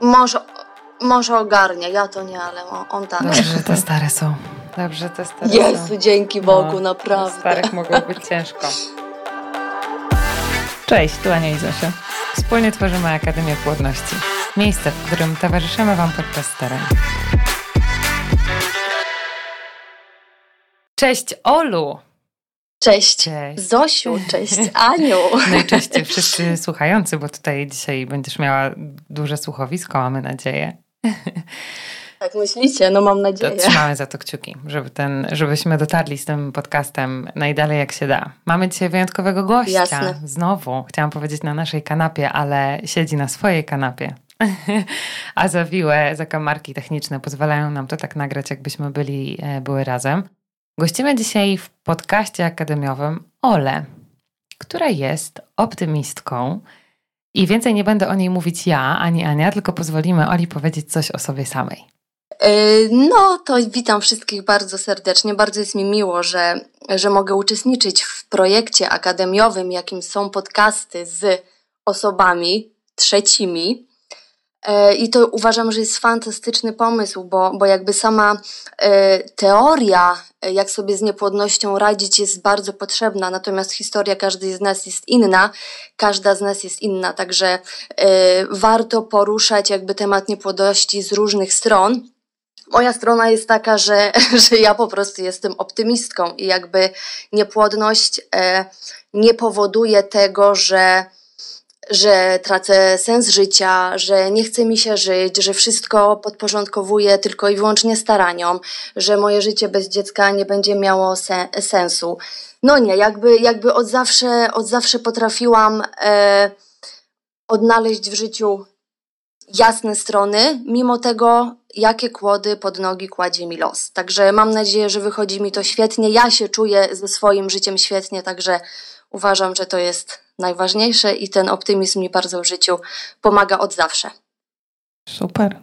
Może, może ogarnia, ja to nie, ale on, on tak. Dobrze, że te stare są. Dobrze, te stare Jezu, są. dzięki Bogu, naprawdę. Starych mogło być ciężko. Cześć, tu Ania i Zosia. Wspólnie tworzymy Akademię Płodności. Miejsce, w którym towarzyszymy Wam podczas starań. Cześć Olu! Cześć. Cześć. Zosiu, cześć Aniu. No i cześć wszyscy słuchający, bo tutaj dzisiaj będziesz miała duże słuchowisko, mamy nadzieję. Tak myślicie? No mam To nadzieję. trzymamy za to kciuki, żeby ten, żebyśmy dotarli z tym podcastem najdalej jak się da. Mamy dzisiaj wyjątkowego gościa. Jasne. Znowu, chciałam powiedzieć na naszej kanapie, ale siedzi na swojej kanapie. A zawiłe zakamarki techniczne pozwalają nam to tak nagrać, jakbyśmy byli, e, były razem. Gościmy dzisiaj w podcaście akademiowym Ole, która jest optymistką i więcej nie będę o niej mówić ja, ani Ania, tylko pozwolimy Oli powiedzieć coś o sobie samej. Yy, No, to witam wszystkich bardzo serdecznie. Bardzo jest mi miło, że, że mogę uczestniczyć w projekcie akademiowym, jakim są podcasty z osobami trzecimi. Yy, I to uważam, że jest fantastyczny pomysł, bo, bo jakby sama yy, teoria, yy, jak sobie z niepłodnością radzić, jest bardzo potrzebna, natomiast historia każdej z nas jest inna, każda z nas jest inna, także warto poruszać jakby temat niepłodności z różnych stron. Moja strona jest taka, że, że ja po prostu jestem optymistką i jakby niepłodność e, nie powoduje tego, że, że tracę sens życia, że nie chce mi się żyć, że wszystko podporządkowuję tylko i wyłącznie staraniom, że moje życie bez dziecka nie będzie miało se, sensu. No nie, jakby, jakby od, zawsze, od zawsze potrafiłam e, odnaleźć w życiu jasne strony, mimo tego, jakie kłody pod nogi kładzie mi los. Także mam nadzieję, że wychodzi mi to świetnie. Ja się czuję ze swoim życiem świetnie, także uważam, że to jest najważniejsze i ten optymizm mi bardzo w życiu pomaga od zawsze. Super.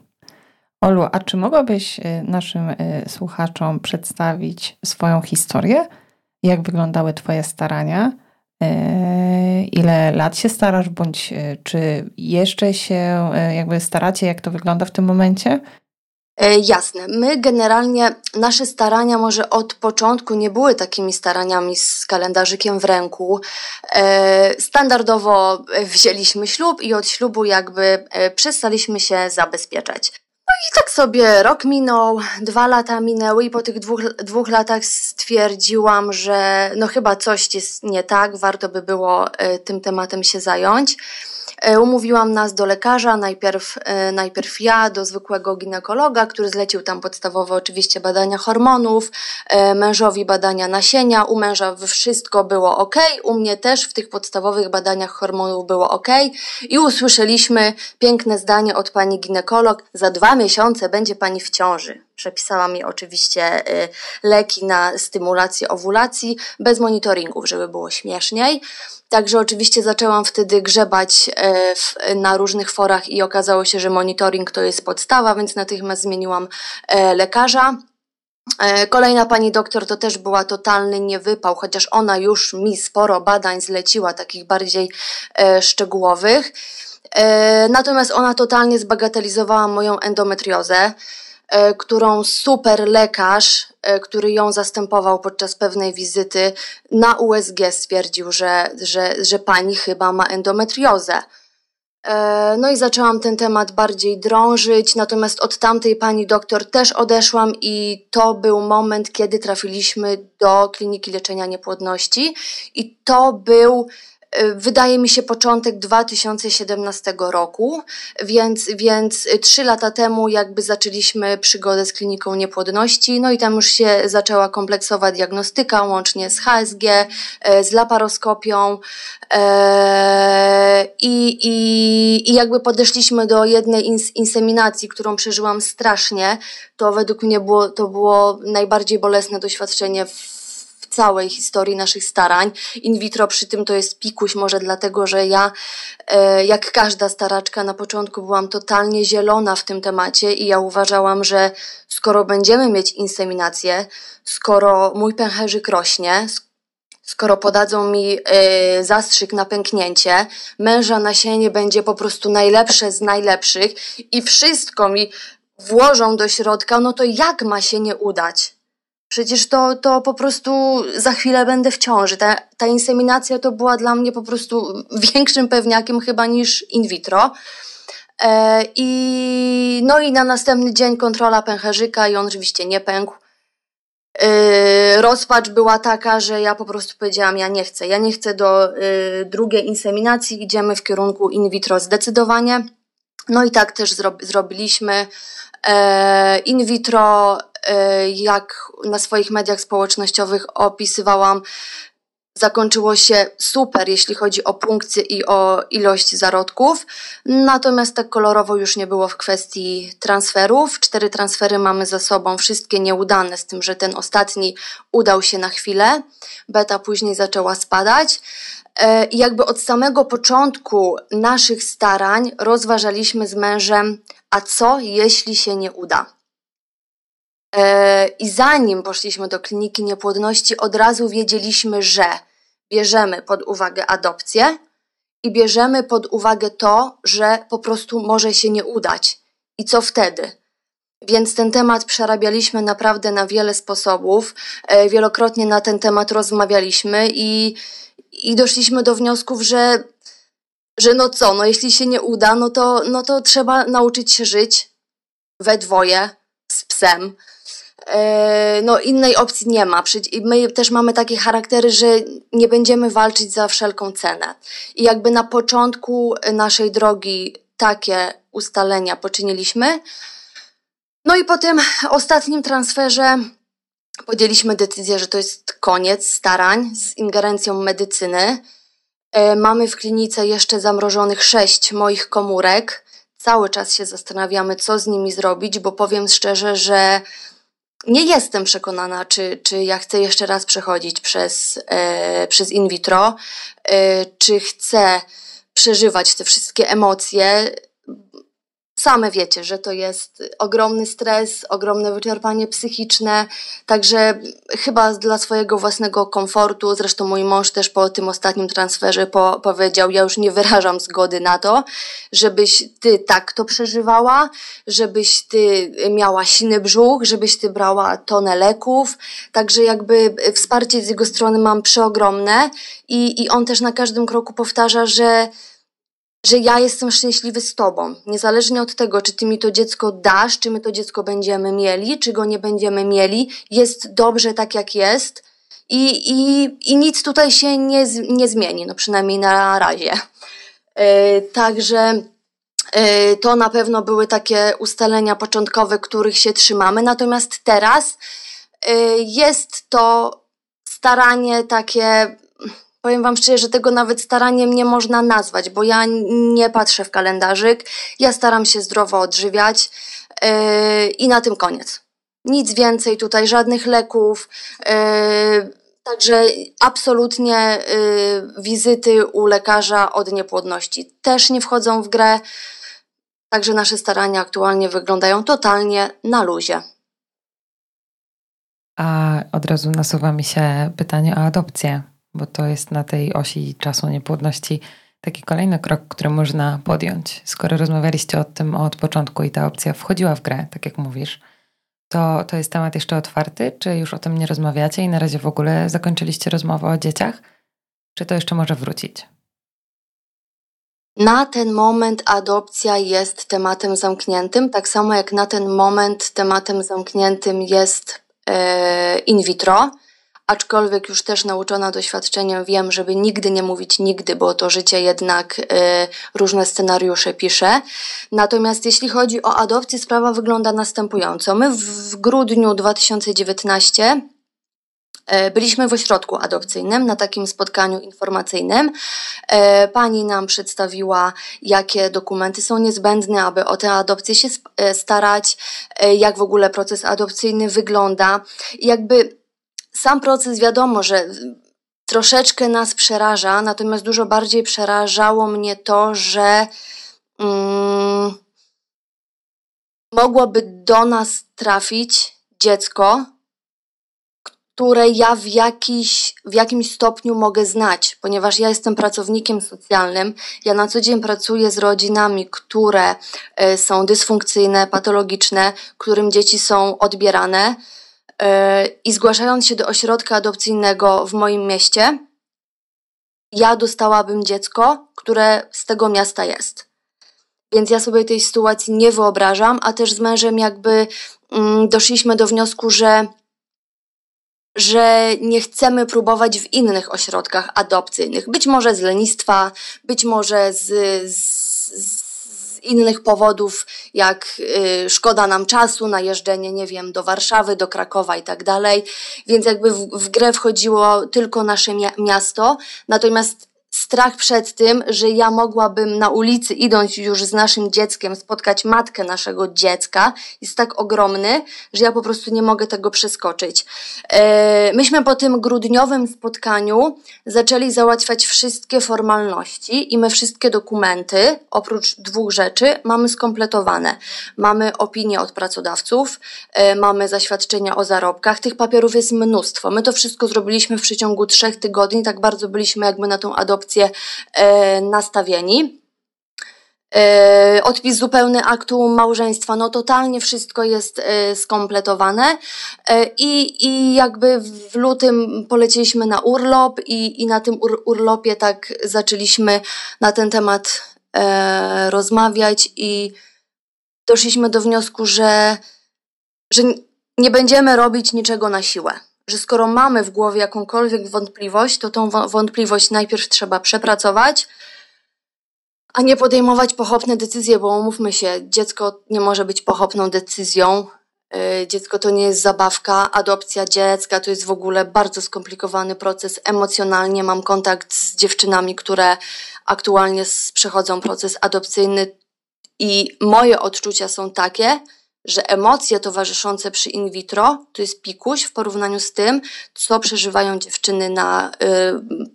Olu, a czy mogłabyś y, naszym y, słuchaczom przedstawić swoją historię? Jak wyglądały Twoje starania? Y, Ile lat się starasz, bądź czy jeszcze się jakby staracie? Jak to wygląda w tym momencie? E, Jasne. My generalnie, nasze starania może od początku nie były takimi staraniami z kalendarzykiem w ręku. E, Standardowo wzięliśmy ślub i od ślubu jakby e, przestaliśmy się zabezpieczać. I tak sobie rok minął, dwa lata minęły i po tych dwóch, dwóch latach stwierdziłam, że no chyba coś jest nie tak, warto by było e, tym tematem się zająć. E, Umówiłam nas do lekarza, najpierw, e, najpierw ja do zwykłego ginekologa, który zlecił tam podstawowe oczywiście badania hormonów, mężowi badania nasienia, u męża wszystko było ok, u mnie też w tych podstawowych badaniach hormonów było ok i usłyszeliśmy piękne zdanie od pani ginekolog, za dwa miesiące będzie pani w ciąży. Przepisała mi oczywiście y, leki na stymulację owulacji bez monitoringów, żeby było śmieszniej. Także oczywiście zaczęłam wtedy grzebać w, na różnych forach i okazało się, że monitoring to jest podstawa, więc natychmiast zmieniłam e, lekarza. Kolejna pani doktor to też była totalny niewypał, chociaż ona już mi sporo badań zleciła, takich bardziej szczegółowych. E, Natomiast ona totalnie zbagatelizowała moją endometriozę, e, którą super lekarz, e, który ją zastępował podczas pewnej wizyty na USG stwierdził, że, że, że pani chyba ma endometriozę. No i zaczęłam ten temat bardziej drążyć, natomiast od tamtej pani doktor też odeszłam i to był moment, kiedy trafiliśmy do kliniki leczenia niepłodności i to był wydaje mi się początek 2017 roku, więc, więc trzy lata temu jakby zaczęliśmy przygodę z kliniką niepłodności, no i tam już się zaczęła kompleksowa diagnostyka łącznie z HSG, e, z laparoskopią e, i, i, i jakby podeszliśmy do jednej ins, inseminacji, którą przeżyłam strasznie, to według mnie było, to było najbardziej bolesne doświadczenie w całej historii naszych starań. In vitro przy tym to jest pikuś, może dlatego, że ja, e, jak każda staraczka, na początku byłam totalnie zielona w tym temacie i ja uważałam, że skoro będziemy mieć inseminację, skoro mój pęcherzyk rośnie, skoro podadzą mi y, zastrzyk na pęknięcie, męża nasienie będzie po prostu najlepsze z najlepszych i wszystko mi włożą do środka, no to jak ma się nie udać? Przecież to, to po prostu za chwilę będę w ciąży. Ta, ta inseminacja to była dla mnie po prostu większym pewniakiem chyba niż in vitro. E, I, no i na następny dzień kontrola pęcherzyka i on oczywiście nie pękł. E, rozpacz była taka, że ja po prostu powiedziałam, ja nie chcę. Ja nie chcę do e, drugiej inseminacji, idziemy w kierunku in vitro zdecydowanie. No i tak też zro zrobiliśmy. E, in vitro, jak na swoich mediach społecznościowych opisywałam, zakończyło się super, jeśli chodzi o punkcje i o ilość zarodków. Natomiast tak kolorowo już nie było w kwestii transferów. Cztery transfery mamy za sobą, wszystkie nieudane, z tym, że ten ostatni udał się na chwilę. Beta później zaczęła spadać. E, I jakby od samego początku naszych starań rozważaliśmy z mężem, a co jeśli się nie uda? E, I zanim poszliśmy do kliniki niepłodności, od razu wiedzieliśmy, że bierzemy pod uwagę adopcję i bierzemy pod uwagę to, że po prostu może się nie udać. I co wtedy? Więc ten temat przerabialiśmy naprawdę na wiele sposobów. E, wielokrotnie na ten temat rozmawialiśmy i, i doszliśmy do wniosków, że, że no co, no jeśli się nie uda, no to, no to trzeba nauczyć się żyć we dwoje z psem. E, no innej opcji nie ma. My też mamy takie charaktery, że nie będziemy walczyć za wszelką cenę. I jakby na początku naszej drogi takie ustalenia poczyniliśmy. No i po tym ostatnim transferze podjęliśmy decyzję, że to jest koniec starań z ingerencją medycyny. E, mamy w klinice jeszcze zamrożonych sześć moich komórek. Cały czas się zastanawiamy, co z nimi zrobić, bo powiem szczerze, że nie jestem przekonana, czy, czy ja chcę jeszcze raz przechodzić przez, e, przez in vitro, e, czy chcę przeżywać te wszystkie emocje. Same wiecie, że to jest ogromny stres, ogromne wyczerpanie psychiczne, także chyba dla swojego własnego komfortu, zresztą mój mąż też po tym ostatnim transferze po, powiedział, ja już nie wyrażam zgody na to, żebyś ty tak to przeżywała, żebyś ty miała silny brzuch, żebyś ty brała tonę leków, także jakby wsparcie z jego strony mam przeogromne i, i on też na każdym kroku powtarza, że że ja jestem szczęśliwy z tobą. Niezależnie od tego, czy ty mi to dziecko dasz, czy my to dziecko będziemy mieli, czy go nie będziemy mieli, jest dobrze tak, jak jest. I, i, i nic tutaj się nie, nie zmieni, no przynajmniej na razie. Yy, także yy, to na pewno były takie ustalenia początkowe, których się trzymamy. Natomiast teraz yy, jest to staranie takie Powiem Wam szczerze, że tego nawet staraniem nie można nazwać, bo ja nie patrzę w kalendarzyk, ja staram się zdrowo odżywiać yy, i na tym koniec. Nic więcej tutaj, żadnych leków. Yy, także absolutnie yy, wizyty u lekarza od niepłodności też nie wchodzą w grę. Także nasze starania aktualnie wyglądają totalnie na luzie. A od razu nasuwa mi się pytanie o adopcję bo to jest na tej osi czasu niepłodności taki kolejny krok, który można podjąć. Skoro rozmawialiście o tym od początku i ta opcja wchodziła w grę, tak jak mówisz, to, to jest temat jeszcze otwarty? Czy już o tym nie rozmawiacie i na razie w ogóle zakończyliście rozmowę o dzieciach? Czy to jeszcze może wrócić? Na ten moment adopcja jest tematem zamkniętym, tak samo jak na ten moment tematem zamkniętym jest e, in vitro aczkolwiek już też nauczona doświadczeniem wiem, żeby nigdy nie mówić nigdy, bo to życie jednak y, różne scenariusze pisze. Natomiast jeśli chodzi o adopcję, sprawa wygląda następująco. My w, grudniu 2019 y, Byliśmy w ośrodku adopcyjnym na takim spotkaniu informacyjnym. Y, pani nam przedstawiła, jakie dokumenty są niezbędne, aby o tę adopcję się y, starać, jak w ogóle proces adopcyjny wygląda. Jakby sam proces wiadomo, że troszeczkę nas przeraża, natomiast dużo bardziej przerażało mnie to, że mm, mogłoby do nas trafić dziecko, które ja w, jakiś, w jakimś stopniu mogę znać, ponieważ ja jestem pracownikiem socjalnym. Ja na co dzień pracuję z rodzinami, które e, są dysfunkcyjne, patologiczne, którym dzieci są odbierane. E, I zgłaszając się do ośrodka adopcyjnego w moim mieście, ja dostałabym dziecko, które z tego miasta jest. Więc ja sobie tej sytuacji nie wyobrażam, a też z mężem jakby mm, doszliśmy do wniosku, że że nie chcemy próbować w innych ośrodkach adopcyjnych. Być może z lenistwa, być może z, z, innych powodów, jak y, szkoda nam czasu na jeżdżenie, nie wiem, do Warszawy, do Krakowa i tak dalej. Więc jakby w, w grę wchodziło tylko nasze miasto. Natomiast strach przed tym, że ja mogłabym na ulicy, idąc już z naszym dzieckiem, spotkać matkę naszego dziecka, jest tak ogromny, że ja po prostu nie mogę tego przeskoczyć. E, myśmy po tym grudniowym spotkaniu zaczęli załatwiać wszystkie formalności i my wszystkie dokumenty, oprócz dwóch rzeczy, mamy skompletowane. Mamy opinie od pracodawców, e, mamy zaświadczenia o zarobkach, tych papierów jest mnóstwo. My to wszystko zrobiliśmy w przeciągu trzech tygodni, tak bardzo byliśmy jakby na tą adopcję e, nastawieni. E, odpis zupełny aktu małżeństwa, no totalnie wszystko jest e, skompletowane i, i jakby w lutym polecieliśmy na urlop i, i na tym ur, urlopie tak zaczęliśmy na ten temat e, rozmawiać i doszliśmy do wniosku, że, że nie będziemy robić niczego na siłę że skoro mamy w głowie jakąkolwiek wątpliwość, to tą wątpliwość najpierw trzeba przepracować, a nie podejmować pochopne decyzje, bo umówmy się, dziecko nie może być pochopną decyzją. Y, dziecko to nie jest zabawka, adopcja dziecka to jest w ogóle bardzo skomplikowany proces. Emocjonalnie mam kontakt z dziewczynami, które aktualnie przechodzą proces adopcyjny i moje odczucia są takie, że emocje towarzyszące przy in vitro to jest pikuś w porównaniu z tym, co przeżywają dziewczyny na y,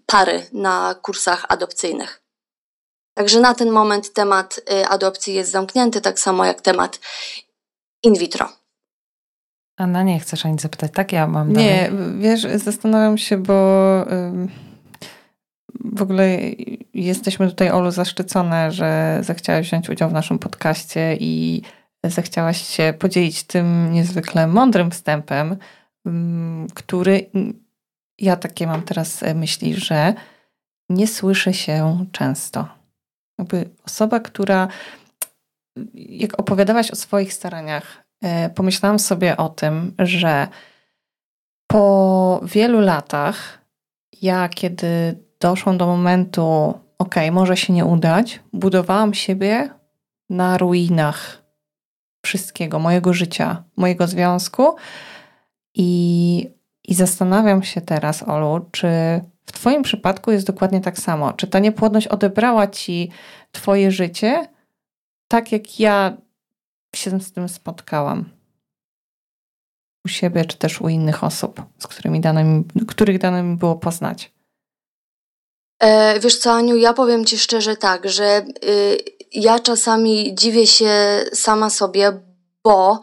pary na kursach adopcyjnych. Także na ten moment temat y, adopcji jest zamknięty, tak samo jak temat in vitro. Anna, nie chcesz ani zapytać, tak? Ja mam Nie, dalej. wiesz, zastanawiam się, bo w ogóle jesteśmy tutaj, Olu, zaszczycone, że zechciałaś wziąć udział w naszym podcaście i zechciałaś się podzielić tym niezwykle mądrym wstępem, mm, który ja takie mam teraz e, myśli, że nie słyszy się często. Jakby osoba, która, jak opowiadałaś o swoich staraniach, e, pomyślałam sobie o tym, że po wielu latach, ja kiedy doszłam do momentu, ok, może się nie udać, budowałam siebie na ruinach wszystkiego, mojego życia, mojego związku. I, I zastanawiam się teraz, Olu, czy w Twoim przypadku jest dokładnie tak samo? Czy ta niepłodność odebrała Ci Twoje życie, tak jak ja się z tym spotkałam? U siebie, czy też u innych osób, z którymi dane mi, których dane mi było poznać? E, wiesz co, Aniu, ja powiem Ci szczerze tak, że y, ja czasami dziwię się sama sobie, bo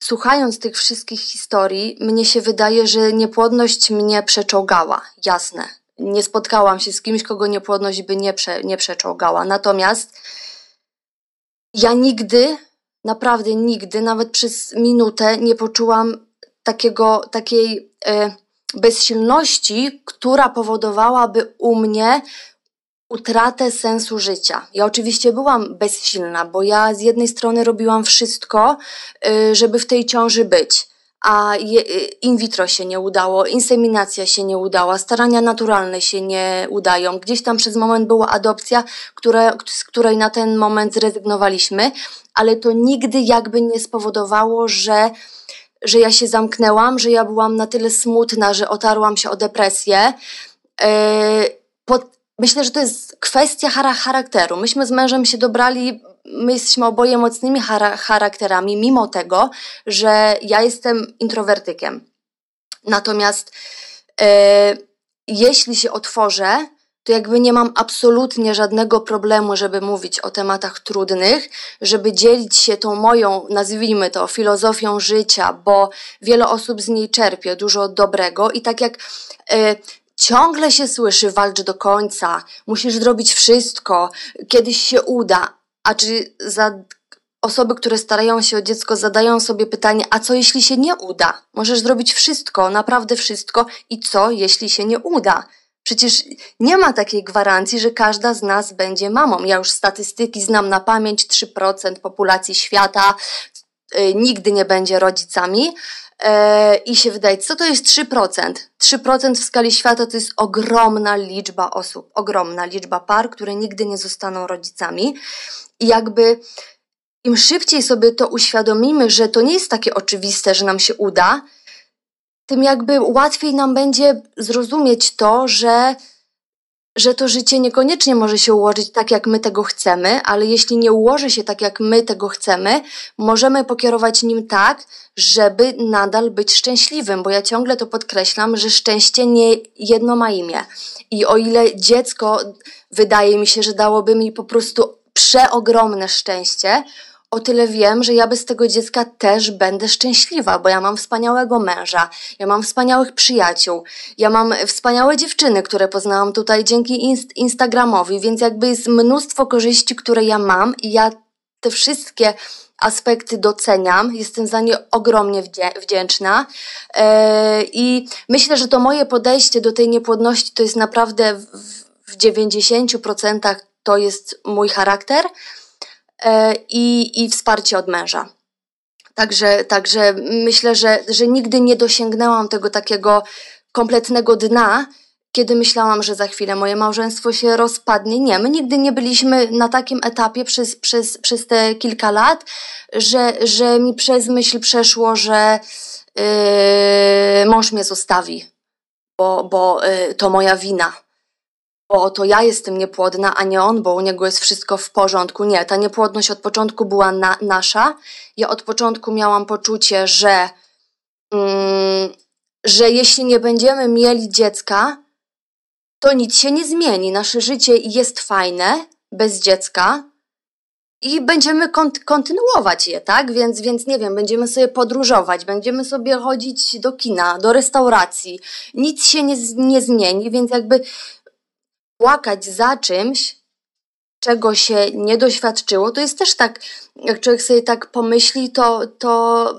słuchając tych wszystkich historii, mnie się wydaje, że niepłodność mnie przeczołgała. Jasne. Nie spotkałam się z kimś, kogo niepłodność by nie, prze, nie przeczołgała. Natomiast ja nigdy, naprawdę nigdy, nawet przez minutę nie poczułam takiego, takiej e, bezsilności, która powodowałaby u mnie utratę sensu życia. Ja oczywiście byłam bezsilna, bo ja z jednej strony robiłam wszystko, y, żeby w tej ciąży być, a y, in vitro się nie udało, inseminacja się nie udała, starania naturalne się nie udają. Gdzieś tam przez moment była adopcja, które, z której na ten moment zrezygnowaliśmy, ale to nigdy jakby nie spowodowało, że że ja się zamknęłam, że ja byłam na tyle smutna, że otarłam się o depresję. Pod, Myślę, że to jest kwestia charakteru. Myśmy z mężem się dobrali, my jesteśmy oboje mocnymi charakterami, mimo tego, że ja jestem introwertykiem. Natomiast e, jeśli się otworzę, to jakby nie mam absolutnie żadnego problemu, żeby mówić o tematach trudnych, żeby dzielić się tą moją, nazwijmy to, filozofią życia, bo wiele osób z niej czerpie dużo dobrego i tak jak y, ciągle się słyszy walcz do końca, musisz zrobić wszystko, kiedyś się uda, a czy za osoby, które starają się o dziecko, zadają sobie pytanie, a co jeśli się nie uda? Możesz zrobić wszystko, naprawdę wszystko i co jeśli się nie uda? Przecież nie ma takiej gwarancji, że każda z nas będzie mamą. Ja już statystyki znam na pamięć, 3% populacji świata y, nigdy nie będzie rodzicami. Y, I się wydaje, co to jest 3%? 3% w skali świata to jest ogromna liczba osób, ogromna liczba par, które nigdy nie zostaną rodzicami. I jakby im szybciej sobie to uświadomimy, że to nie jest takie oczywiste, że nam się uda, tym jakby łatwiej nam będzie zrozumieć to, że, że to życie niekoniecznie może się ułożyć tak, jak my tego chcemy, ale jeśli nie ułoży się tak, jak my tego chcemy, możemy pokierować nim tak, żeby nadal być szczęśliwym, bo ja ciągle to podkreślam, że szczęście nie jedno ma imię. I o ile dziecko wydaje mi się, że dałoby mi po prostu przeogromne szczęście, o tyle wiem, że ja bez tego dziecka też będę szczęśliwa, bo ja mam wspaniałego męża, ja mam wspaniałych przyjaciół, ja mam wspaniałe dziewczyny, które poznałam tutaj dzięki inst Instagramowi, więc jakby jest mnóstwo korzyści, które ja mam i ja te wszystkie aspekty doceniam, jestem za nie ogromnie wdzięczna. E, i myślę, że to moje podejście do tej niepłodności to jest naprawdę w 90% to jest mój charakter, i, i wsparcie od męża. Także, także myślę, że, że nigdy nie dosięgnęłam tego takiego kompletnego dna, kiedy myślałam, że za chwilę moje małżeństwo się rozpadnie. Nie, my nigdy nie byliśmy na takim etapie przez, przez, przez te kilka lat, że, że mi przez myśl przeszło, że yy, mąż mnie zostawi, bo, bo yy, to moja wina bo to ja jestem niepłodna, a nie on, bo u niego jest wszystko w porządku. Nie, ta niepłodność od początku była na, nasza. Ja od początku miałam poczucie, że, mm, że jeśli nie będziemy mieli dziecka, to nic się nie zmieni. Nasze życie jest fajne bez dziecka i będziemy kontynuować je, tak? Więc, więc nie wiem, będziemy sobie podróżować, będziemy sobie chodzić do kina, do restauracji. Nic się nie, nie zmieni, więc jakby płakać za czymś, czego się nie doświadczyło, to jest też tak, jak człowiek sobie tak pomyśli, to, to,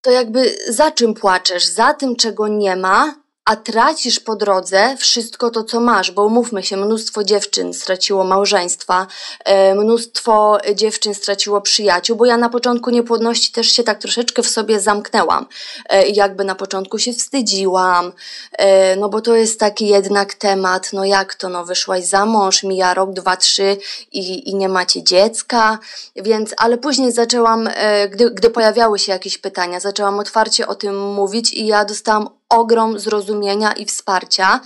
to jakby za czym płaczesz? Za tym, czego nie ma, a tracisz po drodze wszystko to, co masz, bo umówmy się, mnóstwo dziewczyn straciło małżeństwa, e, mnóstwo dziewczyn straciło przyjaciół, bo ja na początku niepłodności też się tak troszeczkę w sobie zamknęłam. E, jakby na początku się wstydziłam, e, no bo to jest taki jednak temat, no jak to, no wyszłaś za mąż, mija rok, dwa, trzy i, i nie macie dziecka, więc, ale później zaczęłam, gdy, gdy pojawiały się jakieś pytania, zaczęłam otwarcie o tym mówić i ja dostałam ogrom zrozumienia i wsparcia,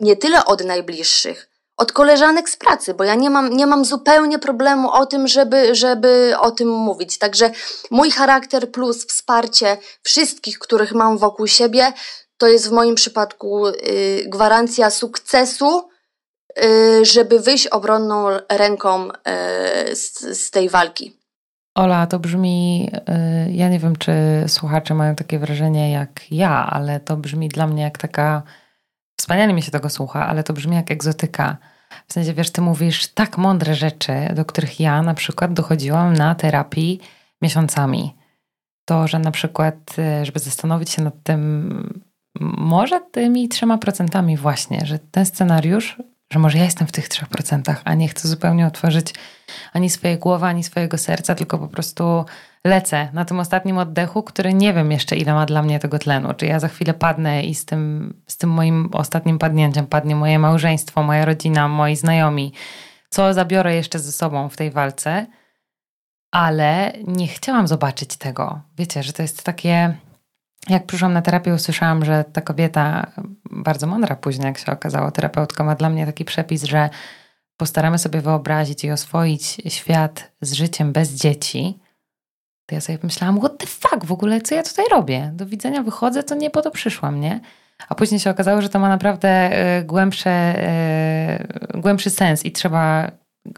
nie tyle od najbliższych, od koleżanek z pracy, bo ja nie mam, nie mam zupełnie problemu o tym, żeby, żeby o tym mówić. Także mój charakter plus wsparcie wszystkich, których mam wokół siebie, to jest w moim przypadku y, gwarancja sukcesu, y, żeby wyjść obronną ręką y, z, z tej walki. Ola, to brzmi, y, ja nie wiem, czy słuchacze mają takie wrażenie jak ja, ale to brzmi dla mnie jak taka, wspaniale mi się tego słucha, ale to brzmi jak egzotyka. W sensie, wiesz, ty mówisz tak mądre rzeczy, do których ja na przykład dochodziłam na terapii miesiącami. To, że na przykład, y, żeby zastanowić się nad tym, może tymi trzema procentami właśnie, że ten scenariusz że może ja jestem w tych 3%, a nie chcę zupełnie otworzyć ani swojej głowy, ani swojego serca, tylko po prostu lecę na tym ostatnim oddechu, który nie wiem jeszcze ile ma dla mnie tego tlenu. Czy ja za chwilę padnę i z tym, z tym moim ostatnim padnięciem padnie moje małżeństwo, moja rodzina, moi znajomi. Co zabiorę jeszcze ze sobą w tej walce? Ale nie chciałam zobaczyć tego. Wiecie, że to jest takie jak przyszłam na terapię, usłyszałam, że ta kobieta, bardzo mądra później, jak się okazało, terapeutka ma dla mnie taki przepis, że postaramy sobie wyobrazić i oswoić świat z życiem bez dzieci. To ja sobie myślałam, what the fuck, w ogóle co ja tutaj robię? Do widzenia wychodzę, to nie po to przyszłam, nie? a później się okazało, że to ma naprawdę e, głębsze, e, głębszy sens i trzeba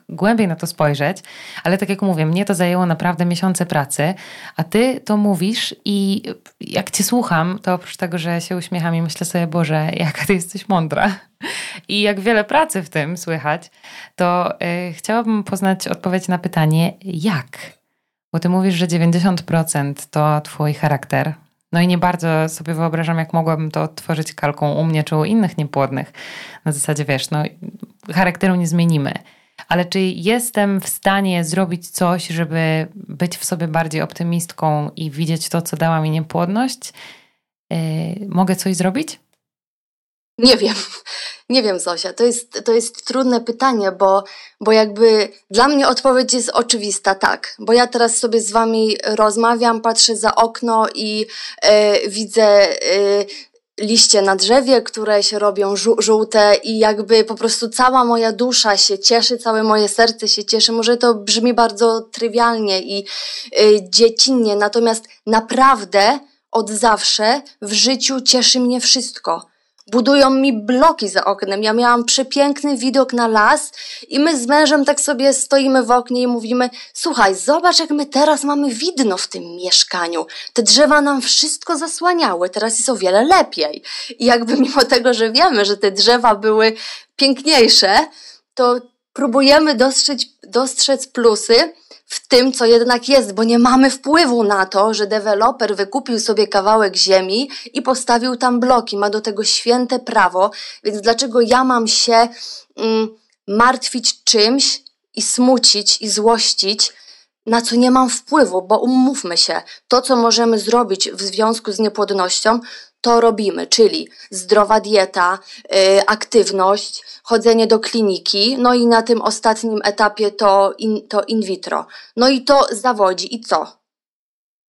głębiej na to spojrzeć, ale tak jak mówię, mnie to zajęło naprawdę miesiące pracy, a ty to mówisz i jak cię słucham, to oprócz tego, że się uśmiecham i myślę sobie, Boże, jaka ty jesteś mądra i jak wiele pracy w tym słychać, to yy, chciałabym poznać odpowiedź na pytanie, jak? Bo ty mówisz, że 90% to twój charakter, no i nie bardzo sobie wyobrażam, jak mogłabym to odtworzyć kalką u mnie czy u innych niepłodnych. Na zasadzie, wiesz, no charakteru nie zmienimy. Ale czy jestem w stanie zrobić coś, żeby być w sobie bardziej optymistką i widzieć to, co dała mi niepłodność? Yy, mogę coś zrobić? Nie wiem. Nie wiem, Zosia. To jest, to jest trudne pytanie, bo, bo jakby dla mnie odpowiedź jest oczywista, tak. Bo ja teraz sobie z wami rozmawiam, patrzę za okno i e, widzę e, liście na drzewie, które się robią żółte i jakby po prostu cała moja dusza się cieszy, całe moje serce się cieszy. Może to brzmi bardzo trywialnie i y, dziecinnie, natomiast naprawdę od zawsze w życiu cieszy mnie wszystko budują mi bloki za oknem. Ja miałam przepiękny widok na las i my z mężem tak sobie stoimy w oknie i mówimy: Słuchaj, zobacz, jak my teraz mamy widno w tym mieszkaniu. Te drzewa nam wszystko zasłaniały, teraz jest o wiele lepiej. I jakby mimo tego, że wiemy, że te drzewa były piękniejsze, to próbujemy dostrzec, dostrzec plusy w tym, co jednak jest, bo nie mamy wpływu na to, że deweloper wykupił sobie kawałek ziemi i postawił tam bloki, ma do tego święte prawo, więc dlaczego ja mam się mm, martwić czymś i smucić i złościć, na co nie mam wpływu, bo umówmy się, to co możemy zrobić w związku z niepłodnością, to robimy, czyli zdrowa dieta, yy, aktywność, chodzenie do kliniki, no i na tym ostatnim etapie to in, to in vitro. No i to zawodzi. I co?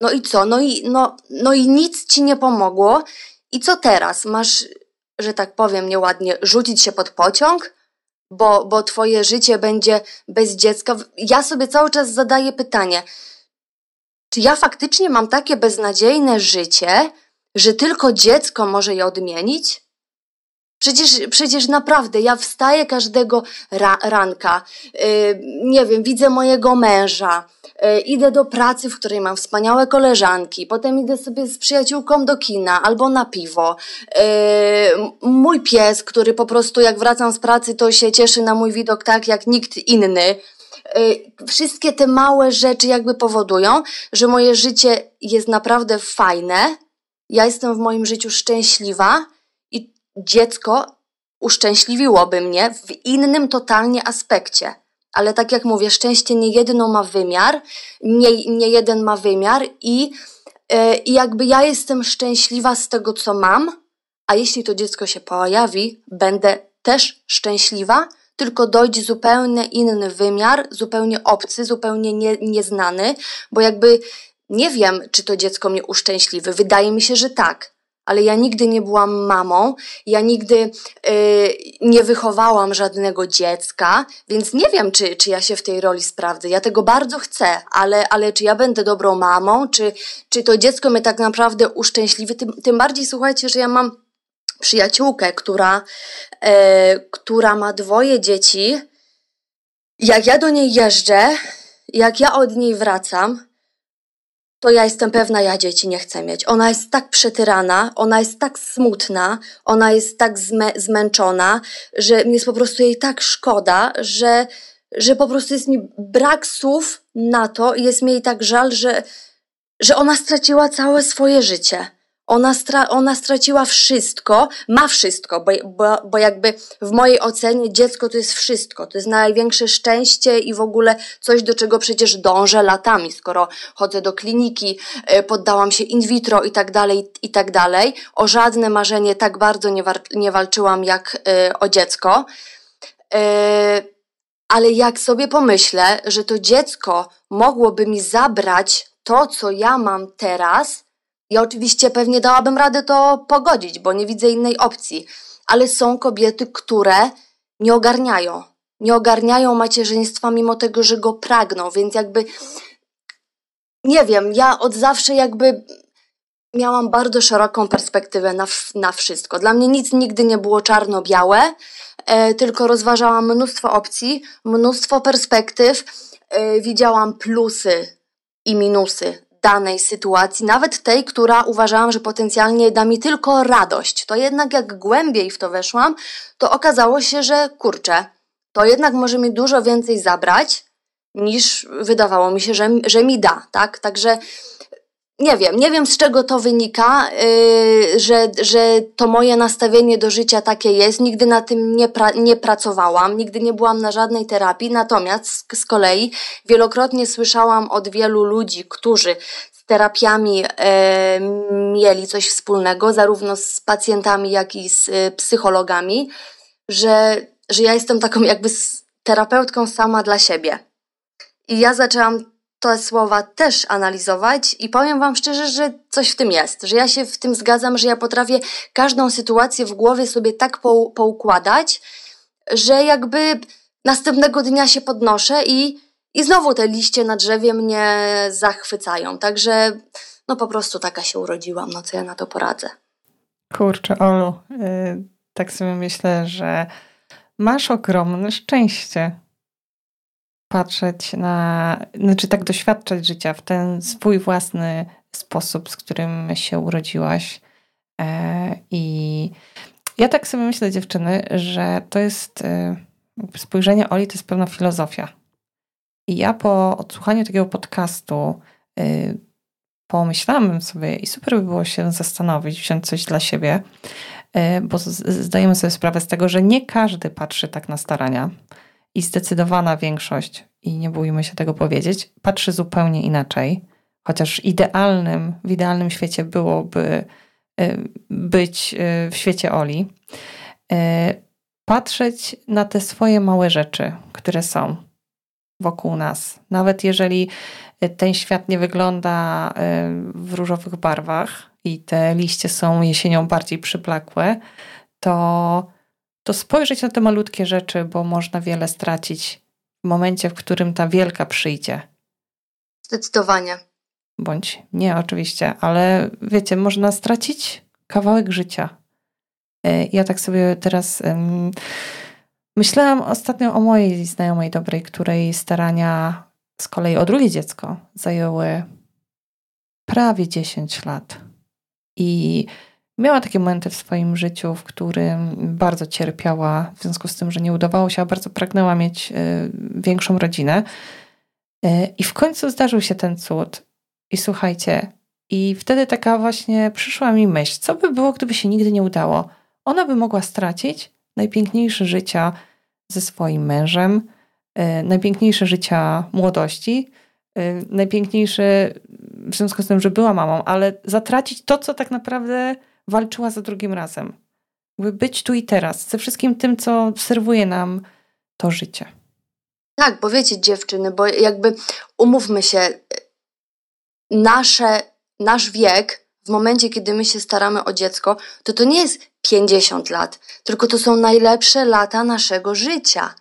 No i co? No i, no, no i nic ci nie pomogło. I co teraz? Masz, że tak powiem nieładnie, rzucić się pod pociąg? Bo, bo twoje życie będzie bez dziecka. Ja sobie cały czas zadaję pytanie, czy ja faktycznie mam takie beznadziejne życie, że tylko dziecko może je odmienić? Przecież, przecież naprawdę, ja wstaję każdego ra ranka, yy, nie wiem, widzę mojego męża, yy, idę do pracy, w której mam wspaniałe koleżanki, potem idę sobie z przyjaciółką do kina albo na piwo. Yy, mój pies, który po prostu jak wracam z pracy, to się cieszy na mój widok tak jak nikt inny. Y, wszystkie te małe rzeczy jakby powodują, że moje życie jest naprawdę fajne. Ja jestem w moim życiu szczęśliwa dziecko uszczęśliwiłoby mnie w innym totalnie aspekcie. Ale tak jak mówię, szczęście nie jedno ma wymiar, nie, nie jeden ma wymiar i, yy, i jakby ja jestem szczęśliwa z tego, co mam, a jeśli to dziecko się pojawi, będę też szczęśliwa, tylko dojdzie zupełnie inny wymiar, zupełnie obcy, zupełnie nie, nieznany, bo jakby nie wiem, czy to dziecko mnie uszczęśliwi. Wydaje mi się, że tak ale ja nigdy nie byłam mamą, ja nigdy y, nie wychowałam żadnego dziecka, więc nie wiem, czy, czy ja się w tej roli sprawdzę. Ja tego bardzo chcę, ale, ale czy ja będę dobrą mamą, czy, czy to dziecko mnie tak naprawdę uszczęśliwi? Tym, tym bardziej słuchajcie, że ja mam przyjaciółkę, która, y, która ma dwoje dzieci. Jak ja do niej jeżdżę, jak ja od niej wracam, to ja jestem pewna, ja dzieci nie chcę mieć. Ona jest tak przetyrana, ona jest tak smutna, ona jest tak zmę zmęczona, że mi jest po prostu jej tak szkoda, że, że po prostu jest mi brak słów na to i jest mi jej tak żal, że, że ona straciła całe swoje życie. Ona, stra ona straciła wszystko, ma wszystko, bo, bo, bo jakby w mojej ocenie dziecko to jest wszystko. To jest największe szczęście i w ogóle coś, do czego przecież dążę latami, skoro chodzę do kliniki, e, poddałam się in vitro i tak dalej, i tak dalej. O żadne marzenie tak bardzo nie, nie walczyłam jak y, o dziecko. Y, ale jak sobie pomyślę, że to dziecko mogłoby mi zabrać to, co ja mam teraz, ja oczywiście pewnie dałabym radę to pogodzić, bo nie widzę innej opcji, ale są kobiety, które nie ogarniają. Nie ogarniają macierzyństwa, mimo tego, że go pragną, więc jakby nie wiem, ja od zawsze jakby miałam bardzo szeroką perspektywę na, na wszystko. Dla mnie nic nigdy nie było czarno-białe, e, tylko rozważałam mnóstwo opcji, mnóstwo perspektyw, e, widziałam plusy i minusy danej sytuacji, nawet tej, która uważałam, że potencjalnie da mi tylko radość. To jednak jak głębiej w to weszłam, to okazało się, że kurczę, to jednak może mi dużo więcej zabrać, niż wydawało mi się, że, że mi da, tak? Także nie wiem, nie wiem z czego to wynika, yy, że, że to moje nastawienie do życia takie jest. Nigdy na tym nie, pra nie pracowałam, nigdy nie byłam na żadnej terapii. Natomiast z, z kolei wielokrotnie słyszałam od wielu ludzi, którzy z terapiami yy, mieli coś wspólnego, zarówno z pacjentami, jak i z yy, psychologami, że, że ja jestem taką jakby terapeutką sama dla siebie. I ja zaczęłam te słowa też analizować i powiem Wam szczerze, że coś w tym jest, że ja się w tym zgadzam, że ja potrafię każdą sytuację w głowie sobie tak pou poukładać, że jakby następnego dnia się podnoszę i, i znowu te liście na drzewie mnie zachwycają. Także no po prostu taka się urodziłam, no co ja na to poradzę. Kurczę, Olu, yy, tak sobie myślę, że masz ogromne szczęście patrzeć na, znaczy tak doświadczać życia w ten swój własny sposób, z którym się urodziłaś. E, I ja tak sobie myślę, dziewczyny, że to jest e, spojrzenie Oli, to jest pewna filozofia. I ja po odsłuchaniu takiego podcastu e, pomyślałam sobie i super by było się zastanowić, wziąć coś dla siebie, bo zdajemy sobie sprawę z tego, że nie każdy patrzy tak na starania i zdecydowana większość, i nie bójmy się tego powiedzieć, patrzy zupełnie inaczej. Chociaż idealnym, w idealnym świecie byłoby y, być y, w świecie Oli, y, patrzeć na te swoje małe rzeczy, które są wokół nas. Nawet jeżeli ten świat nie wygląda w różowych barwach i te liście są jesienią bardziej przyplakłe, to to spojrzeć na te malutkie rzeczy, bo można wiele stracić w momencie, w którym ta wielka przyjdzie. Zdecydowanie. Bądź nie, oczywiście, ale wiecie, można stracić kawałek życia. E, ja tak sobie teraz um, myślałam ostatnio o mojej znajomej dobrej, której starania z kolei o drugie dziecko zajęły prawie 10 lat. I Miała takie momenty w swoim życiu, w którym bardzo cierpiała w związku z tym, że nie udawało się, a bardzo pragnęła mieć y, większą rodzinę. Y, I w końcu zdarzył się ten cud. I słuchajcie, i wtedy taka właśnie przyszła mi myśl, co by było, gdyby się nigdy nie udało? Ona by mogła stracić najpiękniejsze życia ze swoim mężem, y, najpiękniejsze życia młodości, najpiękniejsze w związku z tym, że była mamą, ale zatracić to, co tak naprawdę walczyła za drugim razem. By być tu i teraz, ze wszystkim tym, co serwuje nam to życie. Tak, bo wiecie, dziewczyny, bo jakby umówmy się, nasze, nasz wiek, w momencie, kiedy my się staramy o dziecko, to to nie jest 50 lat, tylko to są najlepsze lata naszego życia.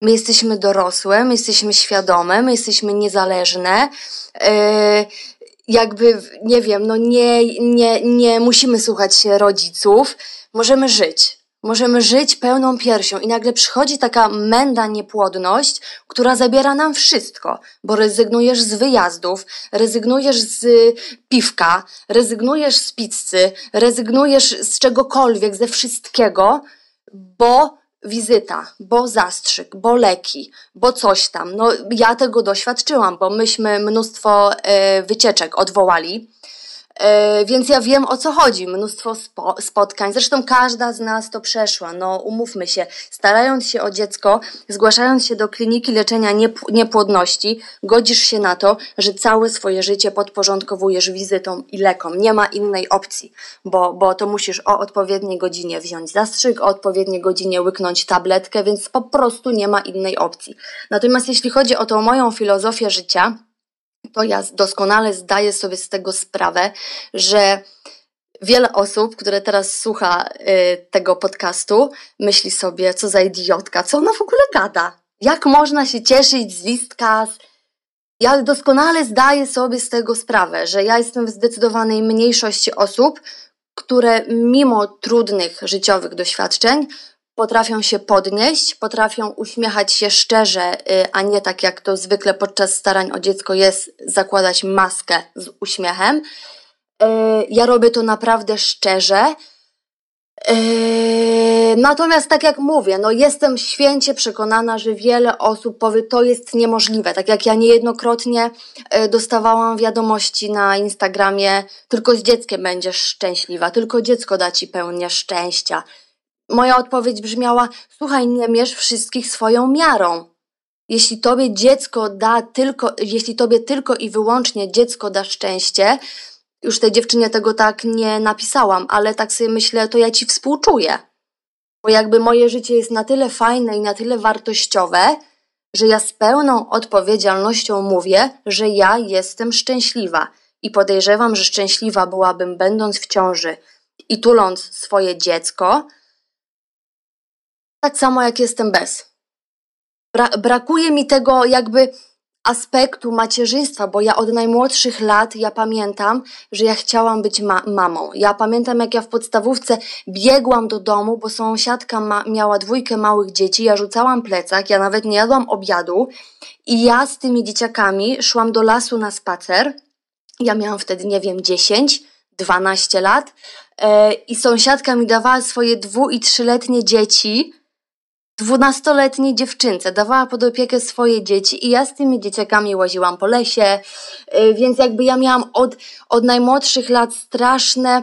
My jesteśmy dorosłe, my jesteśmy świadome, my jesteśmy niezależne. Jakby, nie wiem, no nie, nie, nie musimy słuchać się rodziców, możemy żyć. Możemy żyć pełną piersią i nagle przychodzi taka męda niepłodność, która zabiera nam wszystko, bo rezygnujesz z wyjazdów, rezygnujesz z piwka, rezygnujesz z pizzy, rezygnujesz z czegokolwiek, ze wszystkiego, bo wizyta, bo zastrzyk, bo leki, bo coś tam. No, ja tego doświadczyłam, bo myśmy mnóstwo e, wycieczek odwołali więc ja wiem o co chodzi, mnóstwo spo, spotkań. Zresztą każda z nas to przeszła. No, umówmy się, starając się o dziecko, zgłaszając się do kliniki leczenia niepłodności, godzisz się na to, że całe swoje życie podporządkowujesz wizytom i lekom. Nie ma innej opcji, bo, bo to musisz o odpowiedniej godzinie wziąć zastrzyk, o odpowiedniej godzinie łyknąć tabletkę, więc po prostu nie ma innej opcji. Natomiast jeśli chodzi o tą moją filozofię życia, to ja doskonale zdaję sobie z tego sprawę, że wiele osób, które teraz słucha y, tego podcastu, myśli sobie, co za idiotka, co ona w ogóle gada. Jak można się cieszyć z listka? Ja doskonale zdaję sobie z tego sprawę, że ja jestem w zdecydowanej mniejszości osób, które mimo trudnych życiowych doświadczeń potrafią się podnieść, potrafią uśmiechać się szczerze, y, a nie tak jak to zwykle podczas starań o dziecko jest, zakładać maskę z uśmiechem. Y, ja robię to naprawdę szczerze. Yy, natomiast tak jak mówię, no jestem święcie przekonana, że wiele osób powie, to jest niemożliwe. Tak jak ja niejednokrotnie dostawałam wiadomości na Instagramie, tylko z dzieckiem będziesz szczęśliwa, tylko dziecko da ci pełnię szczęścia. Moja odpowiedź brzmiała, słuchaj, nie mierz wszystkich swoją miarą. Jeśli tobie dziecko da tylko, jeśli tobie tylko i wyłącznie dziecko da szczęście, już tej dziewczynie tego tak nie napisałam, ale tak sobie myślę, to ja ci współczuję. Bo jakby moje życie jest na tyle fajne i na tyle wartościowe, że ja z pełną odpowiedzialnością mówię, że ja jestem szczęśliwa. I podejrzewam, że szczęśliwa byłabym będąc w ciąży i tuląc swoje dziecko, tak samo jak jestem bez. Bra brakuje mi tego jakby aspektu macierzyństwa, bo ja od najmłodszych lat, ja pamiętam, że ja chciałam być ma mamą. Ja pamiętam, jak ja w podstawówce biegłam do domu, bo sąsiadka ma miała dwójkę małych dzieci, ja rzucałam plecak, ja nawet nie jadłam obiadu i ja z tymi dzieciakami szłam do lasu na spacer. Ja miałam wtedy, nie wiem, 10, 12 lat yy, i sąsiadka mi dawała swoje dwu- i trzyletnie dzieci, dwunastoletniej dziewczynce, dawała pod opiekę swoje dzieci i ja z tymi dzieciakami łaziłam po lesie, y, więc jakby ja miałam od, od najmłodszych lat straszne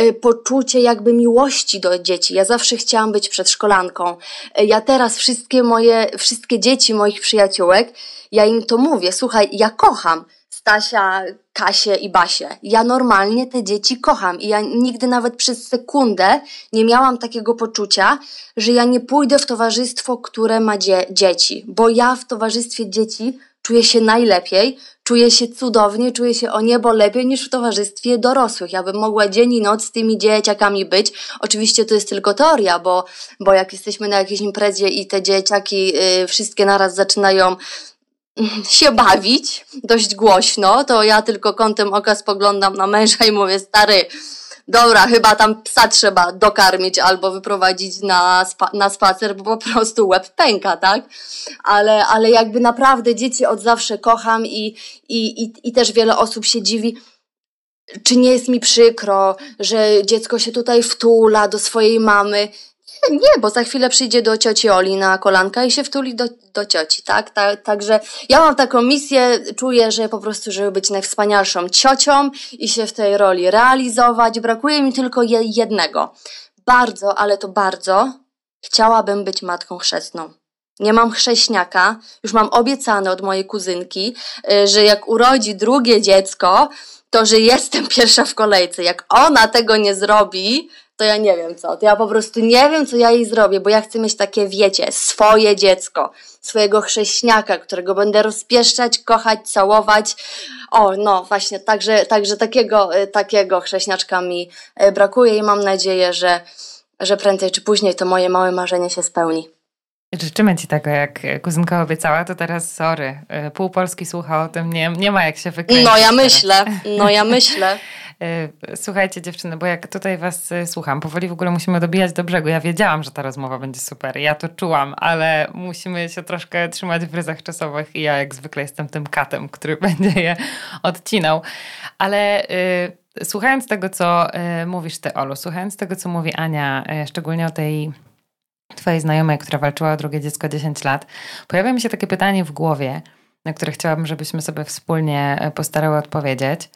y, poczucie jakby miłości do dzieci. Ja zawsze chciałam być przedszkolanką. Y, ja teraz wszystkie moje, wszystkie dzieci moich przyjaciółek, ja im to mówię, słuchaj, ja kocham Stasia, Kasię i Basię. Ja normalnie te dzieci kocham i ja nigdy nawet przez sekundę nie miałam takiego poczucia, że ja nie pójdę w towarzystwo, które ma dzie dzieci, bo ja w towarzystwie dzieci czuję się najlepiej, czuję się cudownie, czuję się o niebo lepiej niż w towarzystwie dorosłych. Ja bym mogła dzień i noc z tymi dzieciakami być. Oczywiście to jest tylko teoria, bo, bo jak jesteśmy na jakiejś imprezie i te dzieciaki yy, wszystkie naraz zaczynają się bawić dość głośno, to ja tylko kątem oka spoglądam na męża i mówię, stary, dobra, chyba tam psa trzeba dokarmić albo wyprowadzić na, spa na spacer, bo po prostu łeb pęka, tak? Ale, ale jakby naprawdę dzieci od zawsze kocham i, i, i, i też wiele osób się dziwi, czy nie jest mi przykro, że dziecko się tutaj wtula do swojej mamy. Nie, bo za chwilę przyjdzie do cioci Oli na kolanka i się wtuli do, do cioci, tak? Ta, także ja mam taką misję, czuję, że po prostu, żeby być najwspanialszą ciocią i się w tej roli realizować, brakuje mi tylko jednego. Bardzo, ale to bardzo chciałabym być matką chrzestną. Nie mam chrześniaka, już mam obiecane od mojej kuzynki, y, że jak urodzi drugie dziecko, to że jestem pierwsza w kolejce. Jak ona tego nie zrobi, to ja nie wiem co. To ja po prostu nie wiem, co ja jej zrobię, bo ja chcę mieć takie, wiecie, swoje dziecko, swojego chrześniaka, którego będę rozpieszczać, kochać, całować. O, no właśnie, także, także takiego, e, takiego chrześniaczka mi e, brakuje i mam nadzieję, że, że prędzej czy później to moje małe marzenie się spełni. Życzymy Ci tego, jak kuzynka obiecała, to teraz sorry, e, pół Polski słucha o tym, nie, nie ma jak się wykręcić. No ja teraz. myślę, no ja myślę. E, słuchajcie dziewczyny, bo jak tutaj was e, słucham, powoli w ogóle musimy dobijać do brzegu. Ja wiedziałam, że ta rozmowa będzie super, ja to czułam, ale musimy się troszkę trzymać w ryzach czasowych i ja jak zwykle jestem tym katem, który będzie je odcinał. Ale słuchając tego, co mówisz ty, Olu, słuchając tego, co mówi Ania, szczególnie o tej twojej znajomej, która walczyła o drugie dziecko 10 lat, pojawia mi się takie pytanie w głowie, na które chciałabym, żebyśmy sobie wspólnie postarały odpowiedzieć.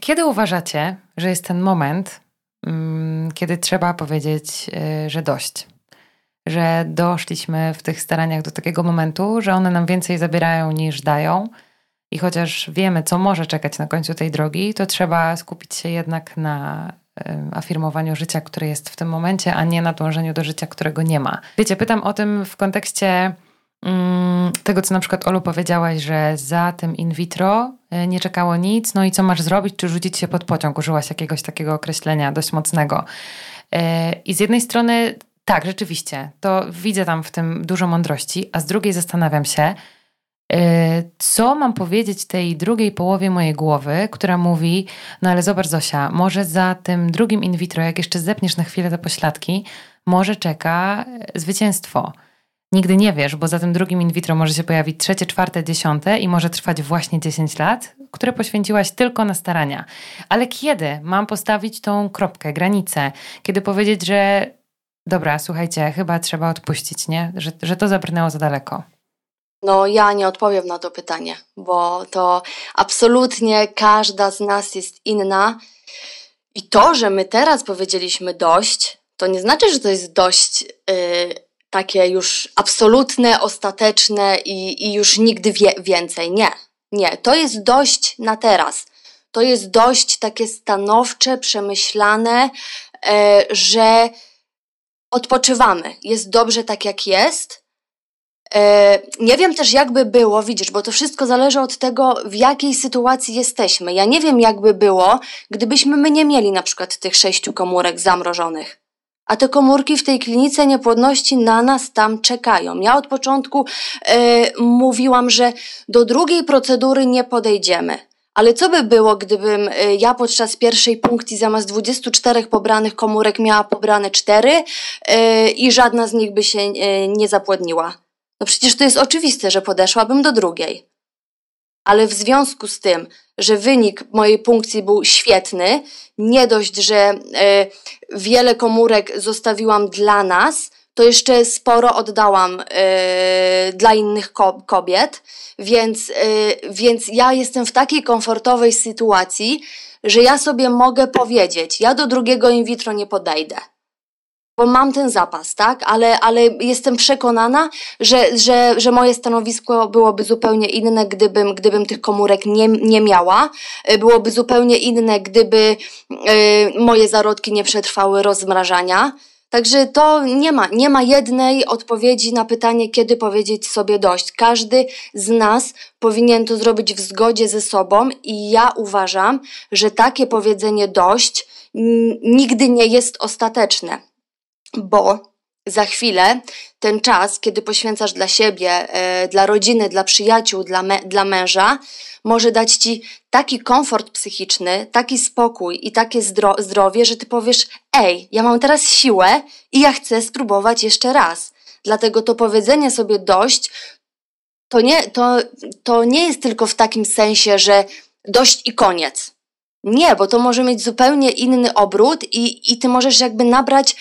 Kiedy uważacie, że jest ten moment, mm, kiedy trzeba powiedzieć, y, że dość? Że doszliśmy w tych staraniach do takiego momentu, że one nam więcej zabierają niż dają. I chociaż wiemy, co może czekać na końcu tej drogi, to trzeba skupić się jednak na afirmowaniu życia, które jest w tym momencie, a nie na dążeniu do życia, którego nie ma. Wiecie, pytam o tym w kontekście Mm, tego, co na przykład Olu powiedziałaś, że za tym in vitro e, nie czekało nic, no i co masz zrobić, czy rzucić się pod pociąg? Użyłaś jakiegoś takiego określenia dość mocnego. E, I z jednej strony tak, rzeczywiście, to widzę tam w tym dużo mądrości, a z drugiej zastanawiam się, co mam powiedzieć tej drugiej połowie mojej głowy, która mówi, no ale zobacz Zosia, może za tym drugim in vitro, jak jeszcze zepniesz na chwilę te pośladki, może czeka zwycięstwo. Nigdy nie wiesz, bo za tym drugim in vitro może się pojawić trzecie, czwarte, dziesiąte i może trwać właśnie 10 lat, które poświęciłaś tylko na starania. Ale kiedy mam postawić tą kropkę, granicę? Kiedy powiedzieć, że dobra, słuchajcie, chyba trzeba odpuścić, nie? Że, że to zabrnęło za daleko. No, ja nie odpowiem na to pytanie, bo to absolutnie każda z nas jest inna. I to, że my teraz powiedzieliśmy dość, to nie znaczy, że to jest dość yy, takie już absolutne, ostateczne i, i już nigdy wie, więcej. Nie, nie. To jest dość na teraz. To jest dość takie stanowcze, przemyślane, yy, że odpoczywamy. Jest dobrze tak, jak jest nie wiem też, jakby było, widzisz, bo to wszystko zależy od tego, w jakiej sytuacji jesteśmy. Ja nie wiem, jakby było, gdybyśmy my nie mieli na przykład tych sześciu komórek zamrożonych. A te komórki w tej klinice niepłodności na nas tam czekają. Ja od początku e, mówiłam, że do drugiej procedury nie podejdziemy. Ale co by było, gdybym e, ja podczas pierwszej punkcji zamiast 24 pobranych komórek miała pobrane 4 i żadna z nich by się nie zapłodniła? No przecież to jest oczywiste, że podeszłabym do drugiej. Ale w związku z tym, że wynik mojej punkcji był świetny, nie dość, że y, wiele komórek zostawiłam dla nas, to jeszcze sporo oddałam y, dla innych ko kobiet, więc, y, więc ja jestem w takiej komfortowej sytuacji, że ja sobie mogę powiedzieć, ja do drugiego in vitro nie podejdę bo mam ten zapas, tak? Ale, ale jestem przekonana, że, że, że moje stanowisko byłoby zupełnie inne, gdybym, gdybym tych komórek nie, nie miała. E, byłoby zupełnie inne, gdyby y, moje zarodki nie przetrwały rozmrażania. Także to nie ma, nie ma jednej odpowiedzi na pytanie, kiedy powiedzieć sobie dość. Każdy z nas powinien to zrobić w zgodzie ze sobą i ja uważam, że takie powiedzenie dość nigdy nie jest ostateczne bo za chwilę ten czas, kiedy poświęcasz dla siebie, e, dla rodziny, dla przyjaciół, dla, dla męża, może dać ci taki komfort psychiczny, taki spokój i takie zdro zdrowie, że ty powiesz: Ej, ja mam teraz siłę i ja chcę spróbować jeszcze raz. Dlatego to powiedzenie sobie dość, to nie, to, to nie jest tylko w takim sensie, że dość i koniec. Nie, bo to może mieć zupełnie inny obrót i, i ty możesz jakby nabrać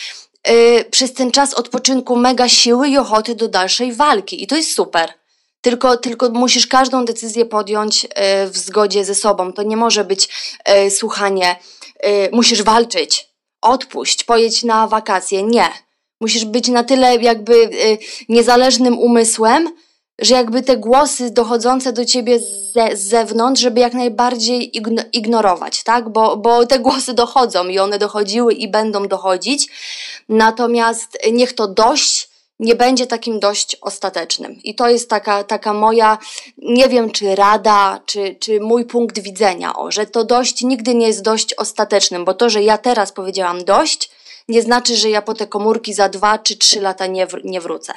yy, przez ten czas odpoczynku mega siły i ochoty do dalszej walki. I to jest super. Tylko, tylko musisz każdą decyzję podjąć yy, w zgodzie ze sobą. To nie może być yy, słuchanie, y, musisz walczyć, odpuść, pojedź na wakacje. Nie. Musisz być na tyle jakby y, niezależnym umysłem, że jakby te głosy dochodzące do ciebie z zewnątrz, żeby jak najbardziej ignorować, tak? Bo, bo te głosy dochodzą i one dochodziły i będą dochodzić. Natomiast niech to dość nie będzie takim dość ostatecznym. I to jest taka, taka moja, nie wiem, czy rada, czy, czy mój punkt widzenia, o, że to dość nigdy nie jest dość ostatecznym, bo to, że ja teraz powiedziałam dość, nie znaczy, że ja po te komórki za dwa czy trzy lata nie, wr nie wrócę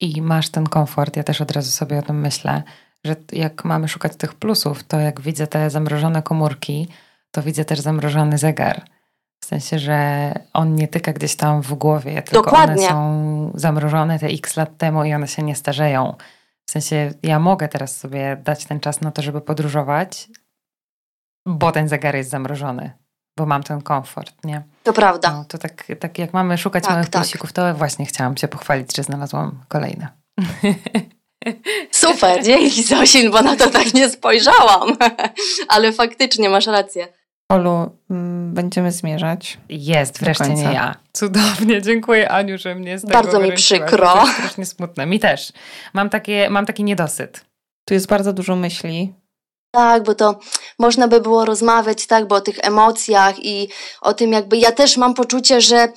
i masz ten komfort. Ja też od razu sobie o tym myślę, że jak mamy szukać tych plusów, to jak widzę te zamrożone komórki, to widzę też zamrożony zegar. W sensie, że on nie tyka gdzieś tam w głowie, tylko Dokładnie. one są zamrożone te x lat temu i one się nie starzeją. W sensie, ja mogę teraz sobie dać ten czas na to, żeby podróżować, bo ten zegar jest zamrożony bo mam ten komfort, nie? To prawda. No, to tak, tak jak mamy szukać tak, małych tak. plusików, to właśnie chciałam się pochwalić, że znalazłam kolejne. Super, dzięki Zosin, bo na to tak nie spojrzałam. Ale faktycznie masz rację. Olu, mm, będziemy zmierzać. Jest, wreszcie nie ja. Cudownie, dziękuję Aniu, że mnie z tego Bardzo mi przykro. To jest strasznie smutne. Mi też. Mam, takie, mam taki niedosyt. Tu jest bardzo dużo myśli, tak, bo to można by było rozmawiać, tak, bo o tych emocjach i o tym jakby ja też mam poczucie, że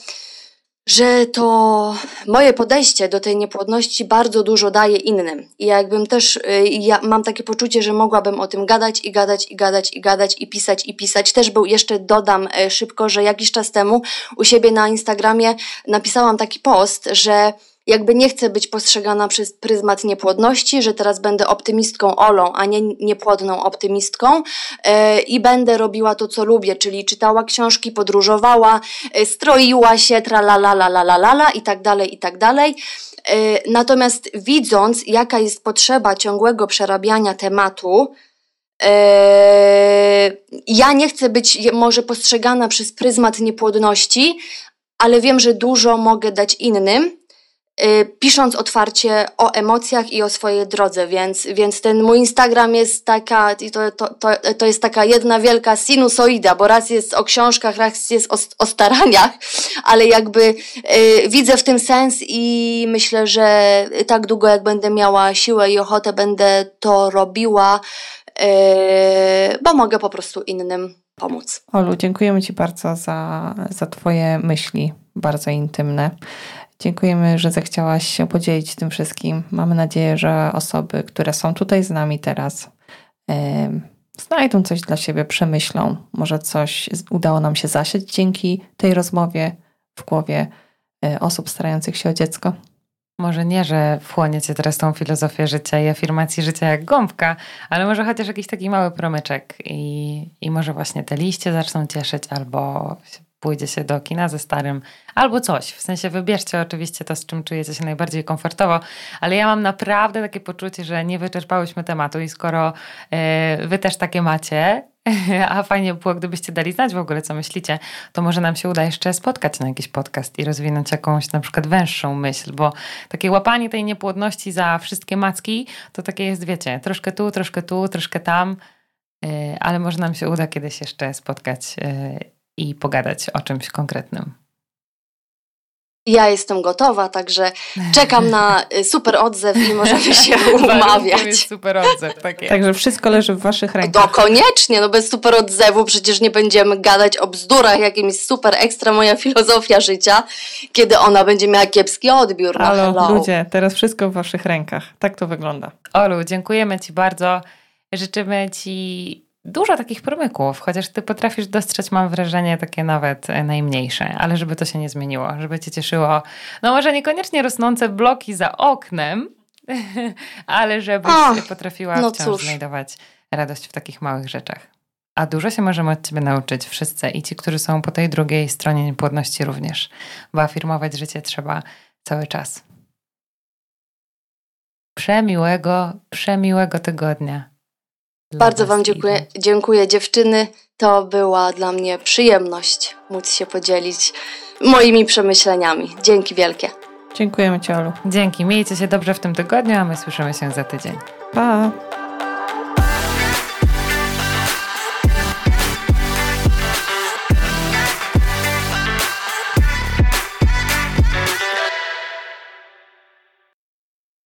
że to moje podejście do tej niepłodności bardzo dużo daje innym. I jakbym też, y, ja mam takie poczucie, że mogłabym o tym gadać i gadać i gadać i gadać i pisać i pisać. Też był, jeszcze dodam y, szybko, że jakiś czas temu u siebie na Instagramie napisałam taki post, że jakby nie chcę być postrzegana przez pryzmat niepłodności, że teraz będę optymistką Olą, a nie niepłodną optymistką e, i będę robiła to, co lubię, czyli czytała książki, podróżowała, e, stroiła się, tra la la la la la i tak dalej, i tak dalej. E, natomiast widząc, jaka jest potrzeba ciągłego przerabiania tematu, ja nie chcę być może postrzegana przez pryzmat niepłodności, ale wiem, że dużo mogę dać innym, pisząc otwarcie o emocjach i o swojej drodze, więc, więc ten mój Instagram jest taka, to, to, to, to jest taka jedna wielka sinusoida, bo raz jest o książkach, raz jest o, o staraniach, ale jakby y, widzę w tym sens i myślę, że tak długo jak będę miała siłę i ochotę, będę to robiła, y, bo mogę po prostu innym pomóc. Olu, dziękujemy Ci bardzo za, za Twoje myśli, bardzo intymne. Dziękujemy, że zechciałaś się podzielić tym wszystkim. Mamy nadzieję, że osoby, które są tutaj z nami teraz, yy, znajdą coś dla siebie, przemyślą. Może coś udało nam się zasiać dzięki tej rozmowie w głowie yy, osób starających się o dziecko. Może nie, że wchłoniecie teraz tą filozofię życia i afirmacji życia jak gąbka, ale może chociaż jakiś taki mały promyczek i, i może właśnie te liście zaczną cieszyć albo pójdzie się do kina ze starym, albo coś. W sensie wybierzcie oczywiście to, z czym czujecie się najbardziej komfortowo, ale ja mam naprawdę takie poczucie, że nie wyczerpałyśmy tematu i skoro yy, wy też takie macie, a fajnie było, gdybyście dali znać w ogóle, co myślicie, to może nam się uda jeszcze spotkać na jakiś podcast i rozwinąć jakąś na przykład węższą myśl, bo takie łapanie tej niepłodności za wszystkie macki, to takie jest, wiecie, troszkę tu, troszkę tu, troszkę tam, yy, ale może nam się uda kiedyś jeszcze spotkać yy, i pogadać o czymś konkretnym. Ja jestem gotowa, także czekam na y, super odzew i możemy się umawiać. jest super odzew, takie. Także wszystko leży w waszych rękach. To koniecznie, no bez super odzewu przecież nie będziemy gadać o bzdurach, jakim jest super ekstra moja filozofia życia, kiedy ona będzie miała kiepski odbiór. No Halo, hello. ludzie, teraz wszystko w waszych rękach. Tak to wygląda. Olu, dziękujemy ci bardzo. Życzymy ci dużo takich promyków, chociaż ty potrafisz dostrzec, mam wrażenie, takie nawet e, najmniejsze, ale żeby to się nie zmieniło, żeby cię cieszyło, no może niekoniecznie rosnące bloki za oknem, ale żebyś oh, potrafiła no wciąż cóż. znajdować radość w takich małych rzeczach. A dużo się możemy od ciebie nauczyć, wszyscy i ci, którzy są po tej drugiej stronie niepłodności również, bo afirmować życie trzeba cały czas. Przemiłego, przemiłego tygodnia. Bardzo Wam dziękuję, dziękuję dziewczyny. To była dla mnie przyjemność móc się podzielić moimi przemyśleniami. Dzięki wielkie. Dziękujemy Ci, Olu. Dzięki. Miejcie się dobrze w tym tygodniu, a my słyszymy się za tydzień. Pa!